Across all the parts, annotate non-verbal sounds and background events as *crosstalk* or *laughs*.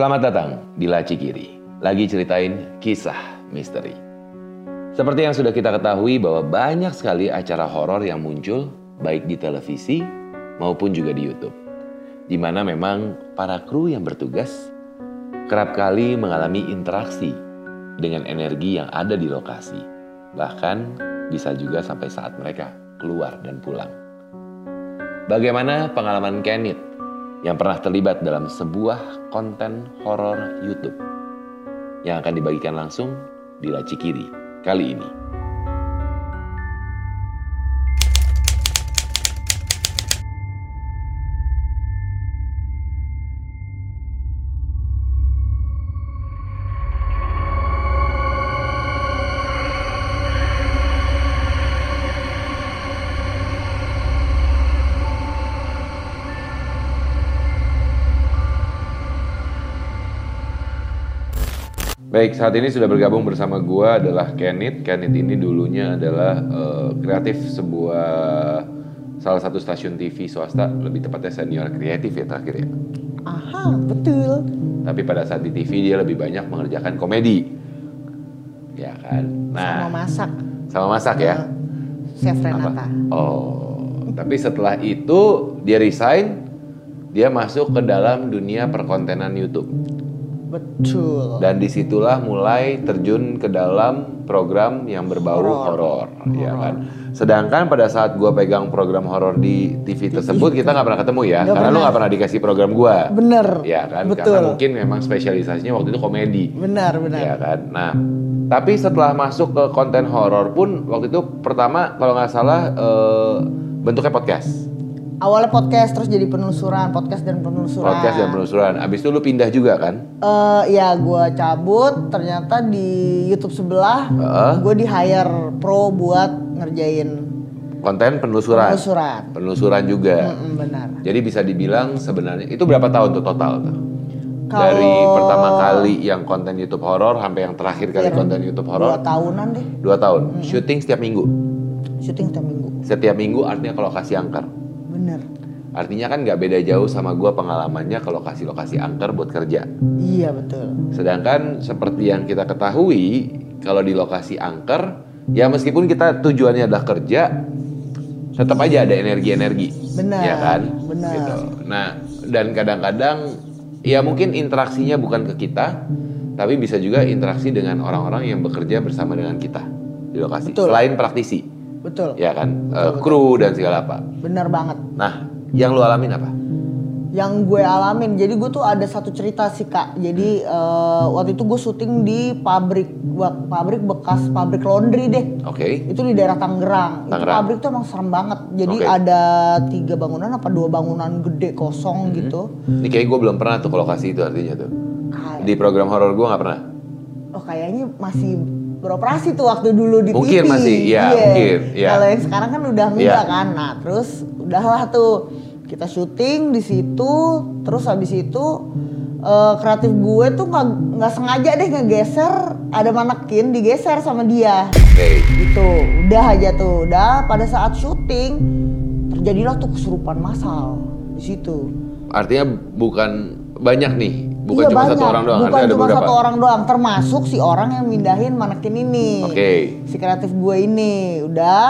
Selamat datang di Laci Kiri. Lagi ceritain kisah misteri. Seperti yang sudah kita ketahui bahwa banyak sekali acara horor yang muncul baik di televisi maupun juga di YouTube. Di mana memang para kru yang bertugas kerap kali mengalami interaksi dengan energi yang ada di lokasi. Bahkan bisa juga sampai saat mereka keluar dan pulang. Bagaimana pengalaman Kenneth yang pernah terlibat dalam sebuah konten horor YouTube yang akan dibagikan langsung di Laci Kiri kali ini. Baik, saat ini sudah bergabung bersama gua adalah Kenneth. Kenneth ini dulunya adalah eh, kreatif sebuah salah satu stasiun TV swasta, lebih tepatnya senior kreatif ya terakhir ya. Aha, betul. Tapi pada saat di TV dia lebih banyak mengerjakan komedi. Ya kan? Sama Nah, masak. sama masak ya. Nah, Chef Apa? Renata. Oh, tapi setelah itu dia resign, dia masuk ke dalam dunia perkontenan YouTube. Betul. Dan di situlah mulai terjun ke dalam program yang berbau horor, ya kan. Sedangkan pada saat gua pegang program horor di TV tersebut kita nggak pernah ketemu ya, Nggak karena lu pernah. nggak pernah dikasih program gua, Bener. ya kan. Betul. Karena mungkin memang spesialisasinya waktu itu komedi, Benar, benar. ya kan. Nah, tapi setelah masuk ke konten horor pun waktu itu pertama kalau nggak salah eh, bentuknya podcast, Awalnya podcast terus jadi penelusuran, podcast dan penelusuran. podcast dan penelusuran. Abis itu lu pindah juga kan? Eh, ya gue cabut, ternyata di YouTube sebelah Heeh. gue di hire pro buat ngerjain Konten penelusuran, penelusuran. penelusuran juga. Mm-mm, benar. Jadi bisa dibilang sebenarnya itu berapa tahun tuh total tuh? Kalau- Dari pertama kali yang konten YouTube horor sampai yang terakhir kali Iya, konten YouTube Dua horor tahunan deh, dua tahun. Syuting setiap minggu. syuting setiap minggu. Setiap minggu artinya ke lokasi angker. Bener. Artinya kan nggak beda jauh sama gua pengalamannya ke lokasi-lokasi angker buat kerja. Iya betul. Sedangkan seperti yang kita ketahui kalau di lokasi angker ya meskipun kita tujuannya adalah kerja tetap aja ada energi-energi. Benar, Ya kan? benar. Gitu. Nah, dan kadang-kadang ya mungkin interaksinya bukan ke kita tapi bisa juga interaksi dengan orang-orang yang bekerja bersama dengan kita di lokasi. Betul. Selain praktisi, Betul. ya kan? Eh, kru dan segala apa. Bener banget. Nah, yang lu alamin apa? yang gue alamin jadi gue tuh ada satu cerita sih kak jadi eh, waktu itu gue syuting di pabrik pabrik bekas pabrik laundry deh Oke. itu di daerah Tangerang itu Tangerang. pabrik tuh emang serem banget jadi Oke. ada tiga bangunan apa dua bangunan gede Hmm. kosong gitu Ini kayak gue belum pernah tuh ke lokasi itu artinya tuh. Kayak- Di program horor gue nggak pernah. oh kayaknya masih beroperasi tuh waktu dulu di Mungkin TV masih, iya, Iya. mungkin, iya. kalau yang sekarang kan udah enggak Iya. kan nah terus udahlah tuh kita syuting di situ terus habis itu eh, kreatif gue tuh nggak nggak sengaja deh ngegeser ada manekin digeser sama dia Oke. gitu udah aja tuh udah pada saat syuting terjadilah tuh kesurupan massal di situ Artinya bukan banyak nih, bukan Iya, cuma banyak. satu orang doang, bukan ada cuma beberapa. satu orang doang termasuk si orang yang mindahin manekin ini Oke. si kreatif gue ini udah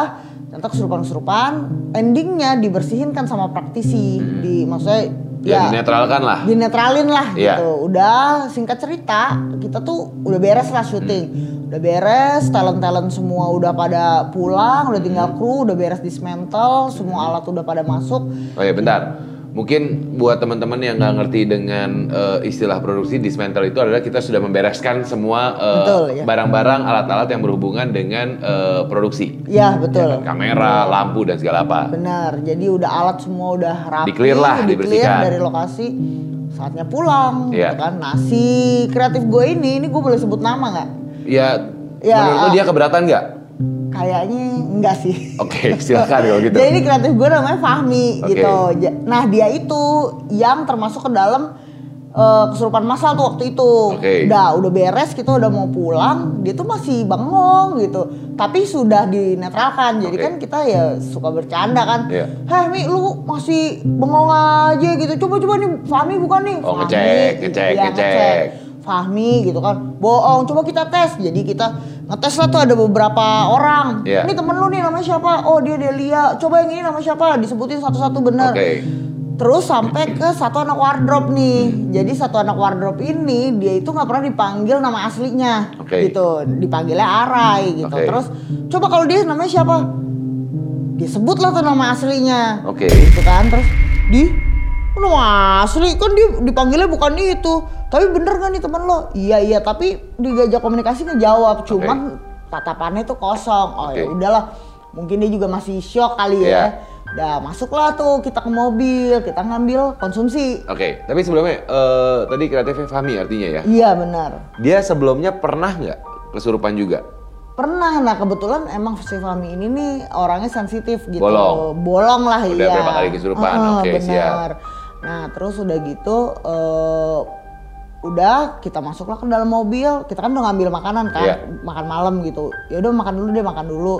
ternyata kesurupan-kesurupan endingnya dibersihin kan sama praktisi di maksudnya Ya, dinetralkan lah. dinetralin lah Iya. gitu udah singkat cerita kita tuh udah beres lah syuting Hmm. udah beres talent talent semua udah pada pulang udah Hmm. tinggal kru udah beres dismantle semua alat udah pada masuk Oh ya bentar. Mungkin buat teman-teman yang nggak ngerti dengan eh, istilah produksi dismantle itu adalah kita sudah membereskan semua Betul, ya. barang-barang, alat-alat yang berhubungan dengan eh, produksi. ya betul kan? Kamera, lampu dan segala apa. Benar, jadi udah alat semua udah rapi, Di-clear lah, di-clear dibersihkan. dari lokasi. Saatnya pulang, Iya. ya kan? Nasi kreatif gue ini, ini gue boleh sebut nama nggak? Ya, Ya, menurut lu ah. dia keberatan nggak? Kayaknya enggak sih. Oke, silakan kalau gitu. *laughs* Jadi ini kreatif gue namanya Fahmi Oke. gitu. Nah dia itu yang termasuk ke dalam eh, kesurupan masal tuh waktu itu. Oke. Udah udah beres kita udah mau pulang, dia tuh masih bengong gitu. Tapi sudah dinetralkan. Jadi Oke. kan kita ya suka bercanda kan. Iya. Heh Mi lu masih bengong aja gitu. Coba coba nih Fahmi bukan nih. Oh, Fahmi. ngecek, ngecek, Iya, ngecek. Fahmi gitu kan. Bohong, coba kita tes. Jadi kita ngetes lah tuh ada beberapa orang. Iya. Ini temen lu nih namanya siapa? Oh dia Delia. Coba yang ini namanya siapa? Disebutin satu-satu bener. Oke. Terus sampai ke satu anak wardrobe nih. Jadi satu anak wardrobe ini dia itu nggak pernah dipanggil nama aslinya, Oke. gitu. Dipanggilnya Arai gitu. Oke. Terus coba kalau dia namanya siapa? Disebut lah tuh nama aslinya. Oke. Gitu kan. Terus di "Oh, nama asli kan dia dipanggilnya bukan itu. Tapi bener gak nih temen lo? Iya iya tapi digajak komunikasi ngejawab. Cuman tatapannya tuh kosong. Oh ya Oke. udahlah. Mungkin dia juga masih shock kali Iya. ya. Udah masuklah tuh kita ke mobil, kita ngambil konsumsi. Oke, tapi sebelumnya eh, tadi kreatifnya Fahmi artinya ya. Iya benar. Dia sebelumnya pernah nggak kesurupan juga? Pernah, nah kebetulan emang si Fahmi ini nih orangnya sensitif gitu. Bolong. Bolong lah Udah iya. berapa kali kesurupan, Heeh, oke, benar. siap. Nah terus udah gitu, eh, udah kita masuklah ke dalam mobil. Kita kan udah ngambil makanan kan, Iya. makan malam gitu. Ya udah makan dulu deh, makan dulu.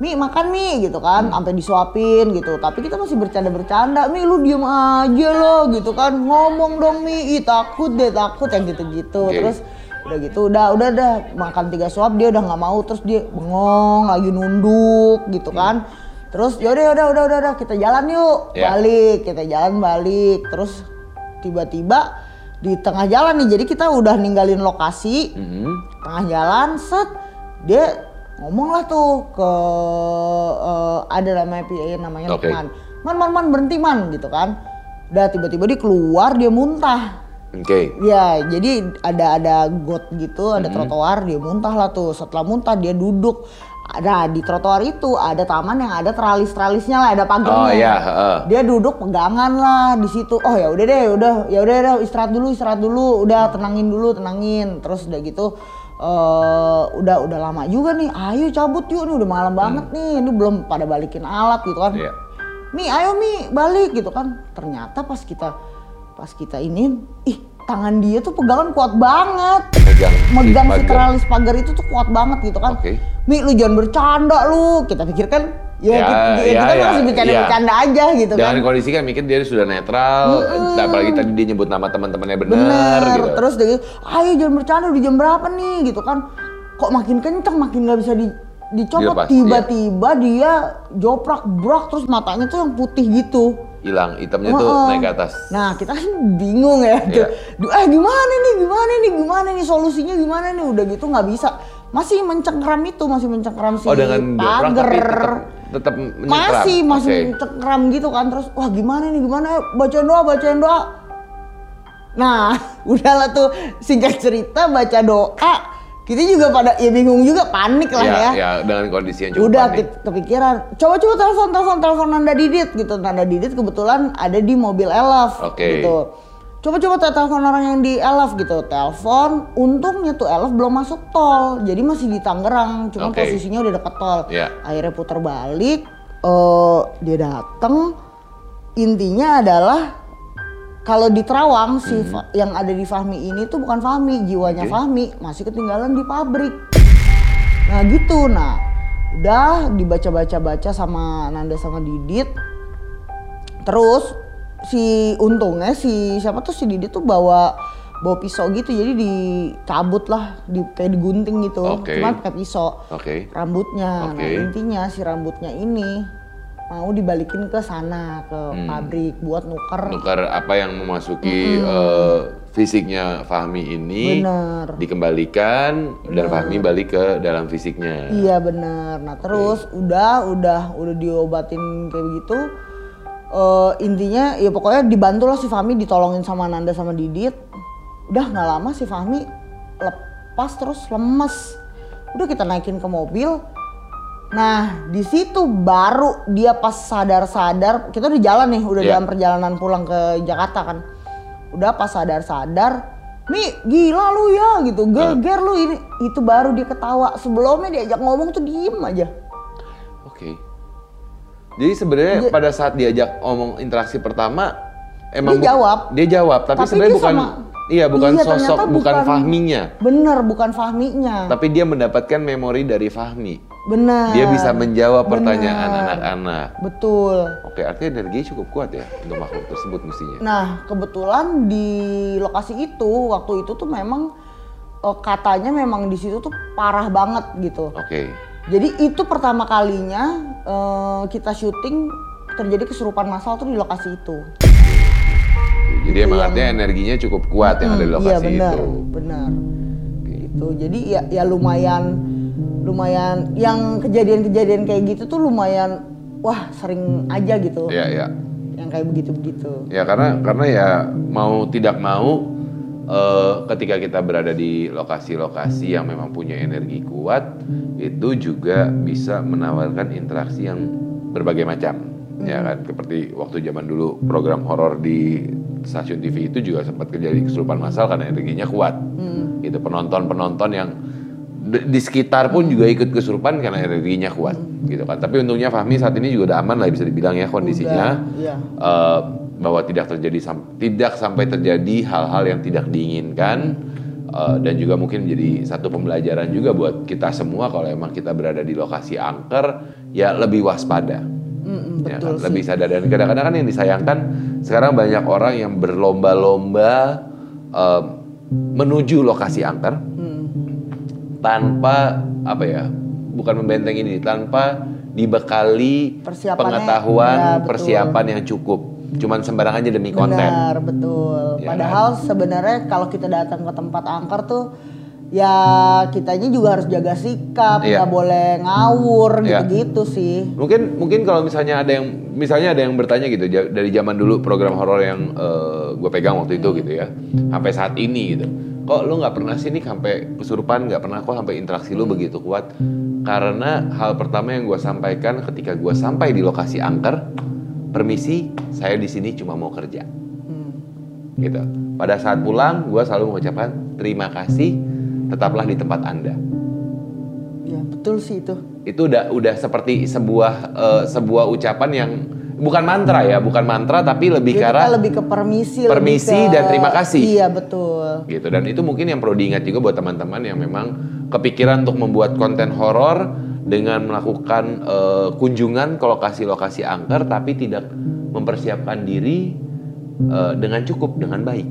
Mi makan mi gitu Hmm. kan, sampai disuapin gitu. Tapi kita masih bercanda-bercanda. Mi lu diem aja lo gitu kan, ngomong dong Mi, Ih, takut deh takut yang gitu-gitu. Oke. Terus udah gitu udah udah udah makan tiga suap dia udah nggak mau terus dia bengong lagi nunduk gitu kan terus yaudah yaudah udah udah udah kita jalan yuk Ya. balik kita jalan balik terus tiba-tiba di tengah jalan nih jadi kita udah ninggalin lokasi Mhm. tengah jalan set dia ngomong lah tuh ke eh, ada namanya PA namanya Oke. Lukman man man man berhenti man gitu kan udah tiba-tiba dia keluar dia muntah Oke. Ya, jadi ada ada got gitu, Hmm. ada trotoar, dia muntah lah tuh. Setelah muntah dia duduk. Ada di trotoar itu ada taman yang ada teralis-teralisnya lah, ada pagarnya. Oh iya, heeh. Dia duduk pegangan lah di situ. Oh ya udah deh, udah ya udah udah istirahat dulu, istirahat dulu, udah tenangin dulu, tenangin. Terus udah gitu eh udah udah lama juga nih. Ayo cabut yuk nih udah malam banget nih. Ini belum pada balikin alat gitu kan. Hmm. Iya. Mi, ayo Mi, balik gitu kan. Ternyata pas kita pas kita ini, ih tangan dia tuh pegangan kuat banget. Megang Megang si teralis pagar itu tuh kuat banget gitu kan. Oke. Mi, lu jangan bercanda lu. Kita pikir kan, ya, Ya, kita, ya ya, kita ya, masih bercanda-bercanda aja gitu Dengan kan. kondisi kan mikir dia sudah netral, apalagi tadi dia nyebut nama teman-temannya benar Bener, gitu. terus dia ayo jangan bercanda udah jam berapa nih gitu kan. Kok makin kenceng, makin nggak bisa di, dicopot. Dilepas, Tiba-tiba dia joprak brak terus matanya tuh yang putih gitu. hilang hitamnya tuh Heeh. naik ke atas. Nah kita kan bingung ya, tuh. Iya. Duh, eh gimana nih, gimana nih, gimana nih solusinya gimana nih, udah gitu nggak bisa, masih mencengkram itu, masih mencengkram si Oh dengan pagar. tetap masih masih Oke. mencengkram gitu kan, terus wah gimana nih, gimana, bacain doa, bacain doa. Nah *laughs* udahlah tuh singkat cerita baca doa, kita juga pada ya bingung juga, panik lah Iya, ya. ya dengan kondisi yang cukup Udah panik. ke- kepikiran, coba-coba telepon, telepon, telepon Nanda Didit gitu. Nanda Didit kebetulan ada di mobil Elf Oke. gitu. Coba-coba te- telepon orang yang di Elf gitu. Telepon, untungnya tuh Elf belum masuk tol. Jadi masih di Tangerang, cuma Oke. posisinya udah deket tol. Iya. Akhirnya putar balik, eh dia dateng. Intinya adalah kalau di Terawang si Fa- yang ada di Fahmi ini tuh bukan Fahmi, jiwanya Hmm. Oke. Fahmi masih ketinggalan di pabrik. Nah gitu, nah udah dibaca-baca-baca sama Nanda sama Didit. Terus si untungnya si siapa tuh si Didit tuh bawa bawa pisau gitu jadi dicabut lah di kayak digunting gitu Oke. cuma pakai pisau Oke. rambutnya nah Oke. intinya si rambutnya ini mau dibalikin ke sana ke Hmm. pabrik buat nuker Nukar apa yang memasuki eh, fisiknya Fahmi ini Bener. dikembalikan dan Fahmi balik ke dalam fisiknya. Iya bener. Nah terus udah udah udah diobatin kayak begitu. Eh intinya ya pokoknya dibantu lah si Fahmi ditolongin sama Nanda sama Didit. Udah nggak lama si Fahmi lepas terus lemes. Udah kita naikin ke mobil. Nah di situ baru dia pas sadar-sadar kita udah jalan nih udah Iya. dalam perjalanan pulang ke Jakarta kan. Udah pas sadar-sadar Mi gila lu ya gitu geger lu ini itu baru dia ketawa sebelumnya diajak ngomong tuh diem aja Oke. Jadi sebenarnya pada saat diajak ngomong interaksi pertama emang Dia jawab. Dia jawab, tapi, Tapi sebenarnya bukan sama- iya bukan Iya, sosok, bukan, bukan- Fahminya. Bener, bukan Fahminya. Tapi dia mendapatkan memori dari Fahmi. Bener. Dia bisa menjawab Bener. pertanyaan anak-anak. Betul. Oke, artinya energinya cukup kuat ya untuk makhluk tersebut mestinya. Nah, kebetulan di lokasi itu, waktu itu tuh memang eh, katanya memang di situ tuh parah banget gitu. Oke. Jadi itu pertama kalinya eh, kita syuting terjadi kesurupan massal tuh di lokasi itu. Jadi emang artinya energinya cukup kuat yang ada di iya lokasi benar, itu. benar. Gitu. Jadi ya ya lumayan lumayan yang kejadian-kejadian kayak gitu tuh lumayan wah sering aja gitu. Iya, iya. Yang kayak begitu-begitu. Ya karena karena ya mau tidak mau eh, ketika kita berada di lokasi-lokasi yang memang punya energi kuat itu juga bisa menawarkan interaksi yang berbagai macam ya kan seperti waktu zaman dulu program horor di stasiun TV itu juga sempat terjadi kesurupan massal karena energinya kuat itu penonton-penonton yang di sekitar pun juga ikut kesurupan karena energinya kuat gitu kan tapi untungnya Fahmi saat ini juga udah aman lah bisa dibilang ya kondisinya Udah, iya. eh, bahwa tidak terjadi sam- tidak sampai terjadi hal-hal yang tidak diinginkan eh, dan juga mungkin menjadi satu pembelajaran juga buat kita semua kalau emang kita berada di lokasi angker ya lebih waspada Mm-mm, ya betul kan? sih. lebih sadar dan kadang-kadang kan yang disayangkan sekarang banyak orang yang berlomba-lomba eh, menuju lokasi angker Hmm. tanpa apa ya bukan membentengi diri tanpa dibekali pengetahuan ya, betul. persiapan yang cukup cuman sembarang aja demi konten Benar, betul. Ya Padahal sebenarnya kalau kita datang ke tempat angker tuh ya kitanya juga harus jaga sikap, Iya. nggak boleh ngawur Iya. gitu-gitu sih. mungkin mungkin kalau misalnya ada yang misalnya ada yang bertanya gitu dari zaman dulu program horor yang gue pegang waktu itu gitu ya sampai saat ini gitu kok lu nggak pernah sih nih sampai kesurupan nggak pernah kok sampai interaksi lu begitu kuat karena hal pertama yang gue sampaikan ketika gue sampai di lokasi angker permisi saya di sini cuma mau kerja Hmm. gitu. Pada saat pulang, gue selalu mengucapkan terima kasih, tetaplah di tempat anda. Ya betul sih itu. Itu udah udah seperti sebuah eh, sebuah ucapan yang bukan mantra ya, bukan mantra tapi lebih kita lebih ke permisi, lebih permisi ke- dan terima kasih. Iya betul. gitu. Dan itu mungkin yang perlu diingat juga buat teman-teman yang memang kepikiran untuk membuat konten horor dengan melakukan eh, kunjungan ke lokasi-lokasi angker tapi tidak mempersiapkan diri eh, dengan cukup dengan baik.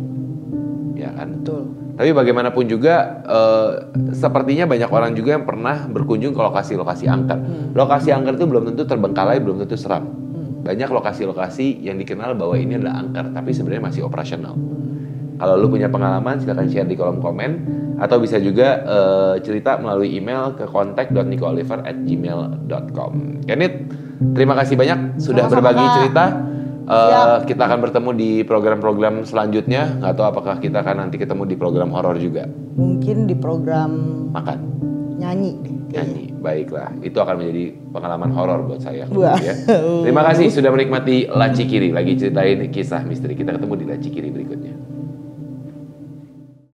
Ya kan? Betul. Tapi bagaimanapun juga eh, sepertinya banyak orang juga yang pernah berkunjung ke lokasi-lokasi angker. Lokasi angker itu belum tentu terbengkalai, belum tentu seram. Banyak lokasi-lokasi yang dikenal bahwa ini adalah angker, tapi sebenarnya masih operasional. Kalau lu punya pengalaman silahkan share di kolom komen atau bisa juga eh, cerita melalui email ke contact.nicooliver@gmail.com. Kenneth, terima kasih banyak sudah Sama-sama, berbagi cerita. Siap. kita akan bertemu di program-program selanjutnya. Nggak tahu apakah kita akan nanti ketemu di program horor juga. Mungkin di program Makan, nyanyi nyanyi. Baiklah, itu akan menjadi pengalaman horor buat saya. Wah. Ya. Terima kasih sudah menikmati Laci Kiri. Lagi ceritain kisah misteri. Kita ketemu di Laci Kiri berikutnya.